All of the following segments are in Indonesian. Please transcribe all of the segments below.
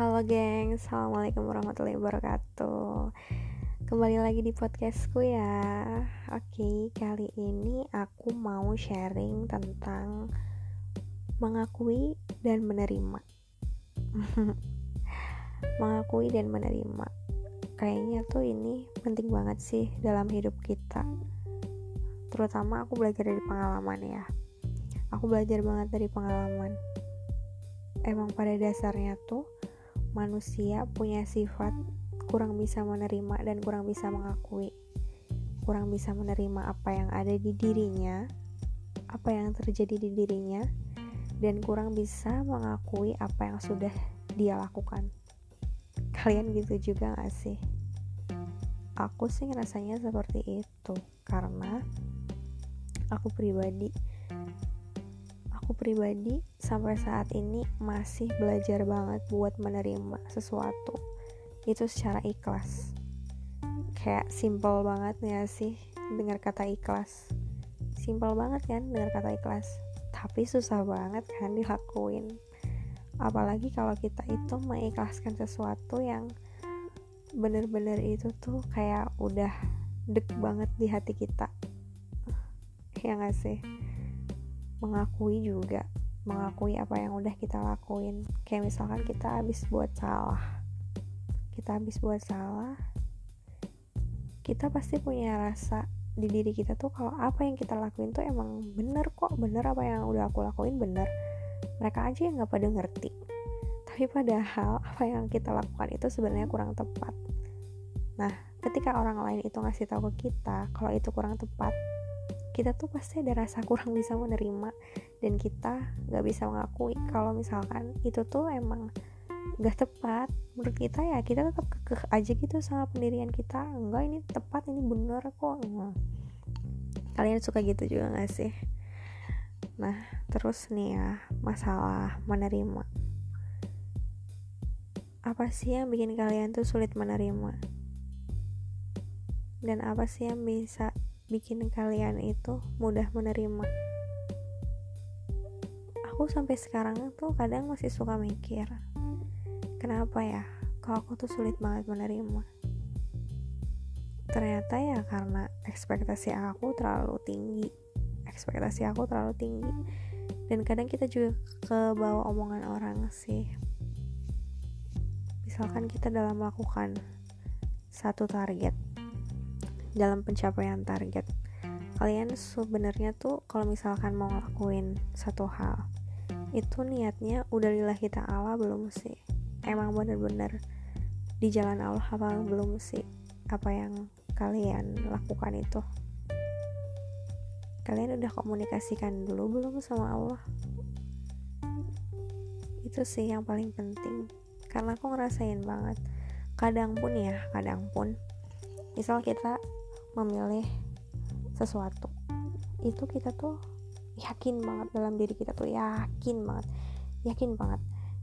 Halo geng, Assalamualaikum warahmatullahi wabarakatuh. Kembali lagi di podcastku ya. Oke, kali ini aku mau sharing tentang Mengakui dan menerima. Mengakui dan menerima. Kayaknya tuh ini penting banget sih dalam hidup kita. Terutama aku belajar dari pengalaman ya. Aku belajar banget dari pengalaman. Emang pada dasarnya tuh manusia punya sifat kurang bisa menerima dan kurang bisa mengakui. Kurang bisa menerima apa yang ada di dirinya apa yang terjadi di dirinya dan kurang bisa mengakui apa yang sudah dia lakukan. Kalian gitu juga gak sih? Aku sih ngerasanya seperti itu karena aku pribadi aku pribadi sampai saat ini masih belajar banget buat menerima sesuatu. Itu secara ikhlas. Kayak simple banget ya sih dengar kata ikhlas? Simple banget kan dengar kata ikhlas? Tapi susah banget kan dilakuin. Apalagi kalau kita itu mengikhlaskan sesuatu yang bener-bener itu tuh kayak udah dek banget di hati kita. Ya gak sih mengakui juga mengakui apa yang udah kita lakuin. Kayak misalkan kita habis buat salah kita habis buat salah kita pasti punya rasa di diri kita tuh kalau apa yang kita lakuin tuh emang bener kok bener apa yang udah aku lakuin bener. Mereka aja yang nggak pada ngerti. Tapi padahal apa yang kita lakukan itu sebenarnya kurang tepat. Nah ketika orang lain itu ngasih tahu ke kita kalau itu kurang tepat kita tuh pasti ada rasa kurang bisa menerima dan kita nggak bisa mengakui kalau misalkan itu tuh emang gak tepat. Menurut kita ya kita tetap kekeh aja gitu sama pendirian kita. Enggak ini tepat ini bener kok. Nah, kalian suka gitu juga gak sih? Nah terus nih ya masalah menerima. Apa sih yang bikin kalian tuh sulit menerima? Dan apa sih yang bisa bikin kalian itu mudah menerima. Aku sampai sekarang tuh kadang masih suka mikir kenapa ya kok aku tuh sulit banget menerima? Ternyata ya karena ekspektasi aku terlalu tinggi ekspektasi aku terlalu tinggi. Dan kadang kita juga ke bawah omongan orang sih. Misalkan kita dalam melakukan satu target dalam pencapaian target. Kalian sebenarnya tuh kalau misalkan mau ngelakuin satu hal itu niatnya udah lillahi ta'ala belum sih? Emang bener-bener di jalan Allah apa belum sih? Apa yang kalian lakukan itu? Kalian udah komunikasikan dulu belum sama Allah? Itu sih yang paling penting. Karena aku ngerasain banget. Kadang pun ya kadang pun. Misal kita memilih sesuatu. Itu kita tuh yakin banget dalam diri kita tuh yakin banget yakin banget.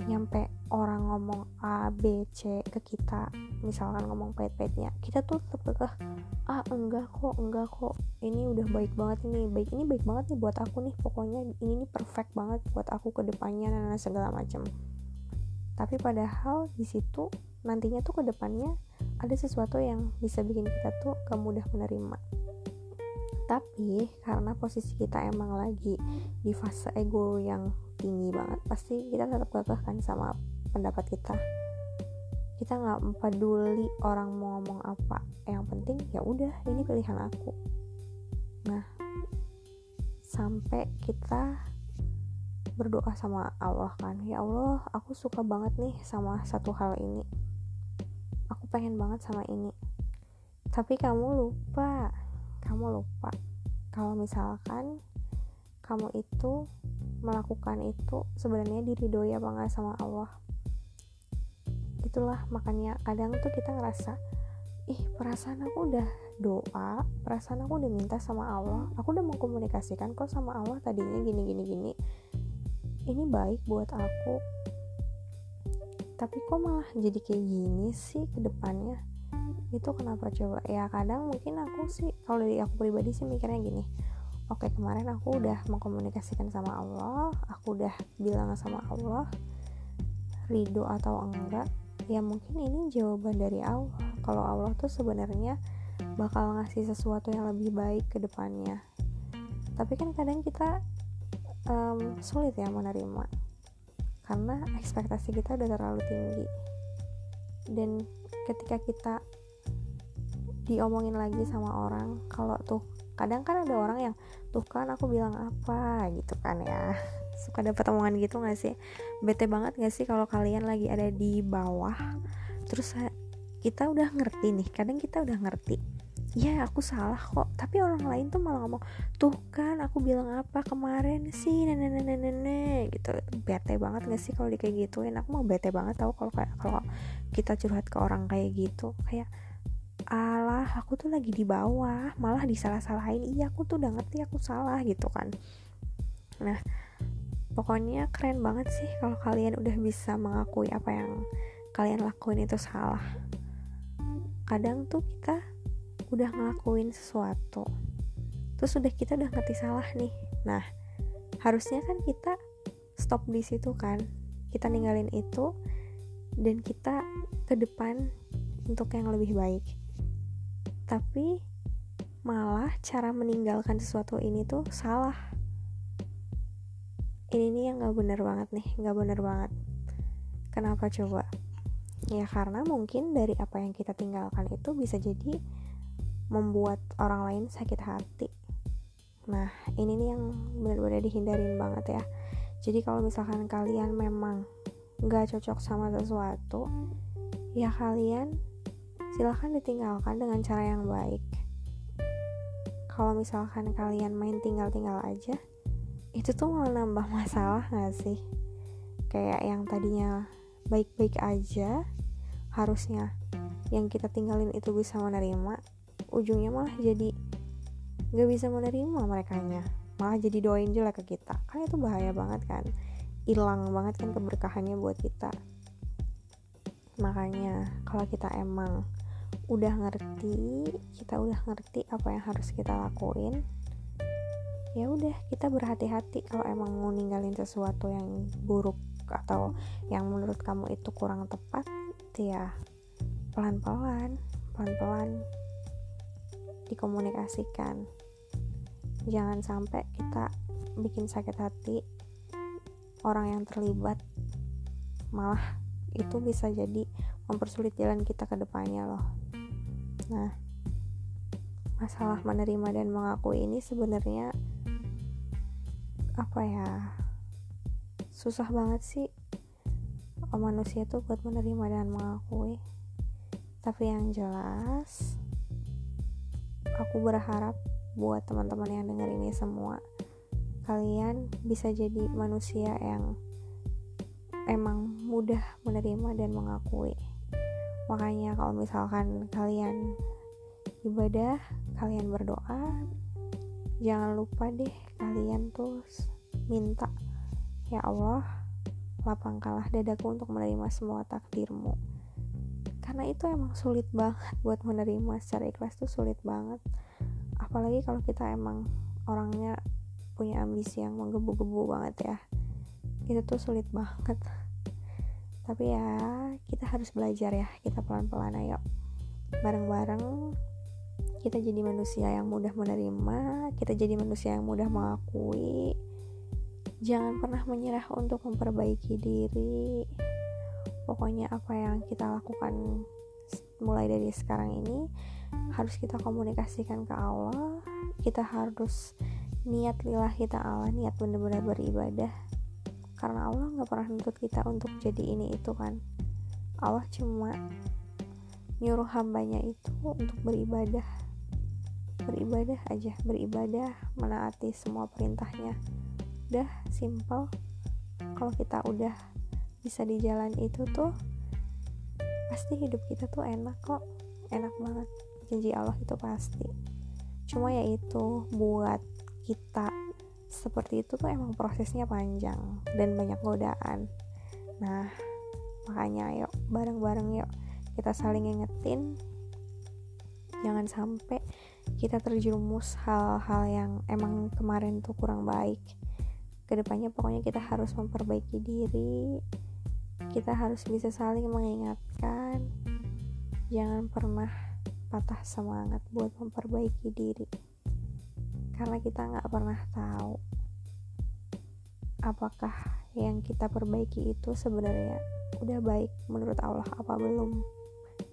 Nyampe orang ngomong A, B, C ke kita misalkan ngomong pahit-pahitnya kita tuh tetep ah enggak kok enggak kok. Ini udah baik banget ini baik ini baik banget nih buat aku nih pokoknya ini nih perfect banget buat aku ke depannya dan segala macam tapi padahal di situ nantinya tuh ke depannya ada sesuatu yang bisa bikin kita tuh gak mudah menerima. Tapi karena posisi kita emang lagi di fase ego yang tinggi banget pasti kita tetap gagah kan sama pendapat kita. Kita nggak peduli orang mau ngomong apa yang penting ya udah ini pilihan aku. Nah sampai kita berdoa sama Allah kan ya Allah aku suka banget nih sama satu hal ini pengen banget sama ini. Tapi kamu lupa. Kamu lupa. Kalau misalkan kamu itu melakukan itu sebenarnya diridhoi apa enggak sama Allah? Itulah makanya kadang tuh kita ngerasa ih perasaan aku udah doa perasaan aku udah minta sama Allah aku udah mengkomunikasikan kok sama Allah tadinya gini gini gini. Ini baik buat aku tapi kok malah jadi kayak gini sih ke depannya? Itu kenapa coba? Ya kadang mungkin aku sih kalau dari aku pribadi sih mikirnya gini. Oke kemarin aku udah mengkomunikasikan sama Allah aku udah bilang sama Allah ridho atau enggak ya mungkin ini jawaban dari Allah. Kalau Allah tuh sebenarnya bakal ngasih sesuatu yang lebih baik ke depannya. Tapi kan kadang kita um, sulit ya menerima karena ekspektasi kita udah terlalu tinggi. Dan ketika kita diomongin lagi sama orang kalau tuh kadang kan ada orang yang tuh kan aku bilang apa gitu kan ya. Suka dapat omongan gitu gak sih? Bete banget gak sih kalau kalian lagi ada di bawah terus kita udah ngerti nih kadang kita udah ngerti ya aku salah kok. Tapi orang lain tuh malah ngomong tuh kan aku bilang apa kemarin sih? Nenek nenek nenek gitu. Bete banget gak sih kalau di kayak gituin? Aku mau bete banget tau kalau kayak kalau kita curhat ke orang kayak gitu. Kayak alah aku tuh lagi di bawah malah disalah-salahin. Iya aku tuh udah ngerti aku salah gitu kan. Nah pokoknya keren banget sih kalau kalian udah bisa mengakui apa yang kalian lakuin itu salah. Kadang tuh kita udah ngelakuin sesuatu terus udah kita udah ngerti salah nih. Nah harusnya kan kita stop di situ kan kita ninggalin itu dan kita ke depan untuk yang lebih baik. Tapi malah cara meninggalkan sesuatu ini tuh salah. Ini nih yang gak bener banget nih gak bener banget. Kenapa coba? Ya karena mungkin dari apa yang kita tinggalkan itu bisa jadi membuat orang lain sakit hati. Nah ini nih yang benar-benar dihindarin banget ya. Jadi kalau misalkan kalian memang gak cocok sama sesuatu ya kalian silahkan ditinggalkan dengan cara yang baik. Kalau misalkan kalian main tinggal-tinggal aja itu tuh malah nambah masalah gak sih? Kayak yang tadinya baik-baik aja harusnya yang kita tinggalin itu bisa menerima ujungnya malah jadi gak bisa menerima mereka nya malah jadi doain jelek ke kita. Kan itu bahaya banget kan. Hilang banget kan keberkahannya buat kita. Makanya kalau kita emang udah ngerti kita udah ngerti apa yang harus kita lakuin ya udah kita berhati-hati kalau emang mau ninggalin sesuatu yang buruk atau yang menurut kamu itu kurang tepat ya pelan-pelan pelan-pelan dikomunikasikan. Jangan sampai kita bikin sakit hati orang yang terlibat. Malah itu bisa jadi mempersulit jalan kita ke depannya loh. Nah masalah menerima dan mengakui ini sebenarnya apa ya? Susah banget sih manusia tuh buat menerima dan mengakui. Tapi yang jelas aku berharap buat teman-teman yang dengar ini semua kalian bisa jadi manusia yang emang mudah menerima dan mengakui. Makanya kalau misalkan kalian ibadah kalian berdoa jangan lupa deh kalian tuh minta ya Allah lapangkanlah dadaku untuk menerima semua takdirmu karena itu emang sulit banget buat menerima secara ikhlas tuh sulit banget. Apalagi kalau kita emang orangnya punya ambisi yang menggebu-gebu banget ya. Itu tuh sulit banget. Tapi ya kita harus belajar ya. Kita pelan-pelan ayo. Bareng-bareng kita jadi manusia yang mudah menerima kita jadi manusia yang mudah mengakui. Jangan pernah menyerah untuk memperbaiki diri pokoknya apa yang kita lakukan mulai dari sekarang ini harus kita komunikasikan ke Allah. Kita harus niat lillahi ta'ala niat benar-benar beribadah. Karena Allah nggak pernah nuntut kita untuk jadi ini itu kan. Allah cuma nyuruh hambanya itu untuk beribadah. Beribadah aja beribadah menaati semua perintahnya. Udah simple. Kalau kita udah bisa di jalan itu tuh pasti hidup kita tuh enak kok. Enak banget. Janji Allah itu pasti. Cuma ya itu buat kita seperti itu tuh emang prosesnya panjang dan banyak godaan. Nah makanya yuk bareng-bareng yuk kita saling ingetin jangan sampai kita terjerumus hal-hal yang emang kemarin tuh kurang baik. Ke depannya pokoknya kita harus memperbaiki diri kita harus bisa saling mengingatkan. Jangan pernah patah semangat buat memperbaiki diri. Karena kita nggak pernah tahu apakah yang kita perbaiki itu sebenarnya udah baik menurut Allah apa belum.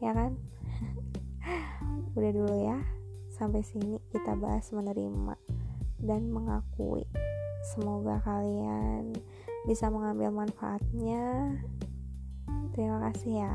Ya kan? Udah dulu ya. Sampai sini kita bahas menerima dan mengakui. Semoga kalian bisa mengambil manfaatnya terima kasih ya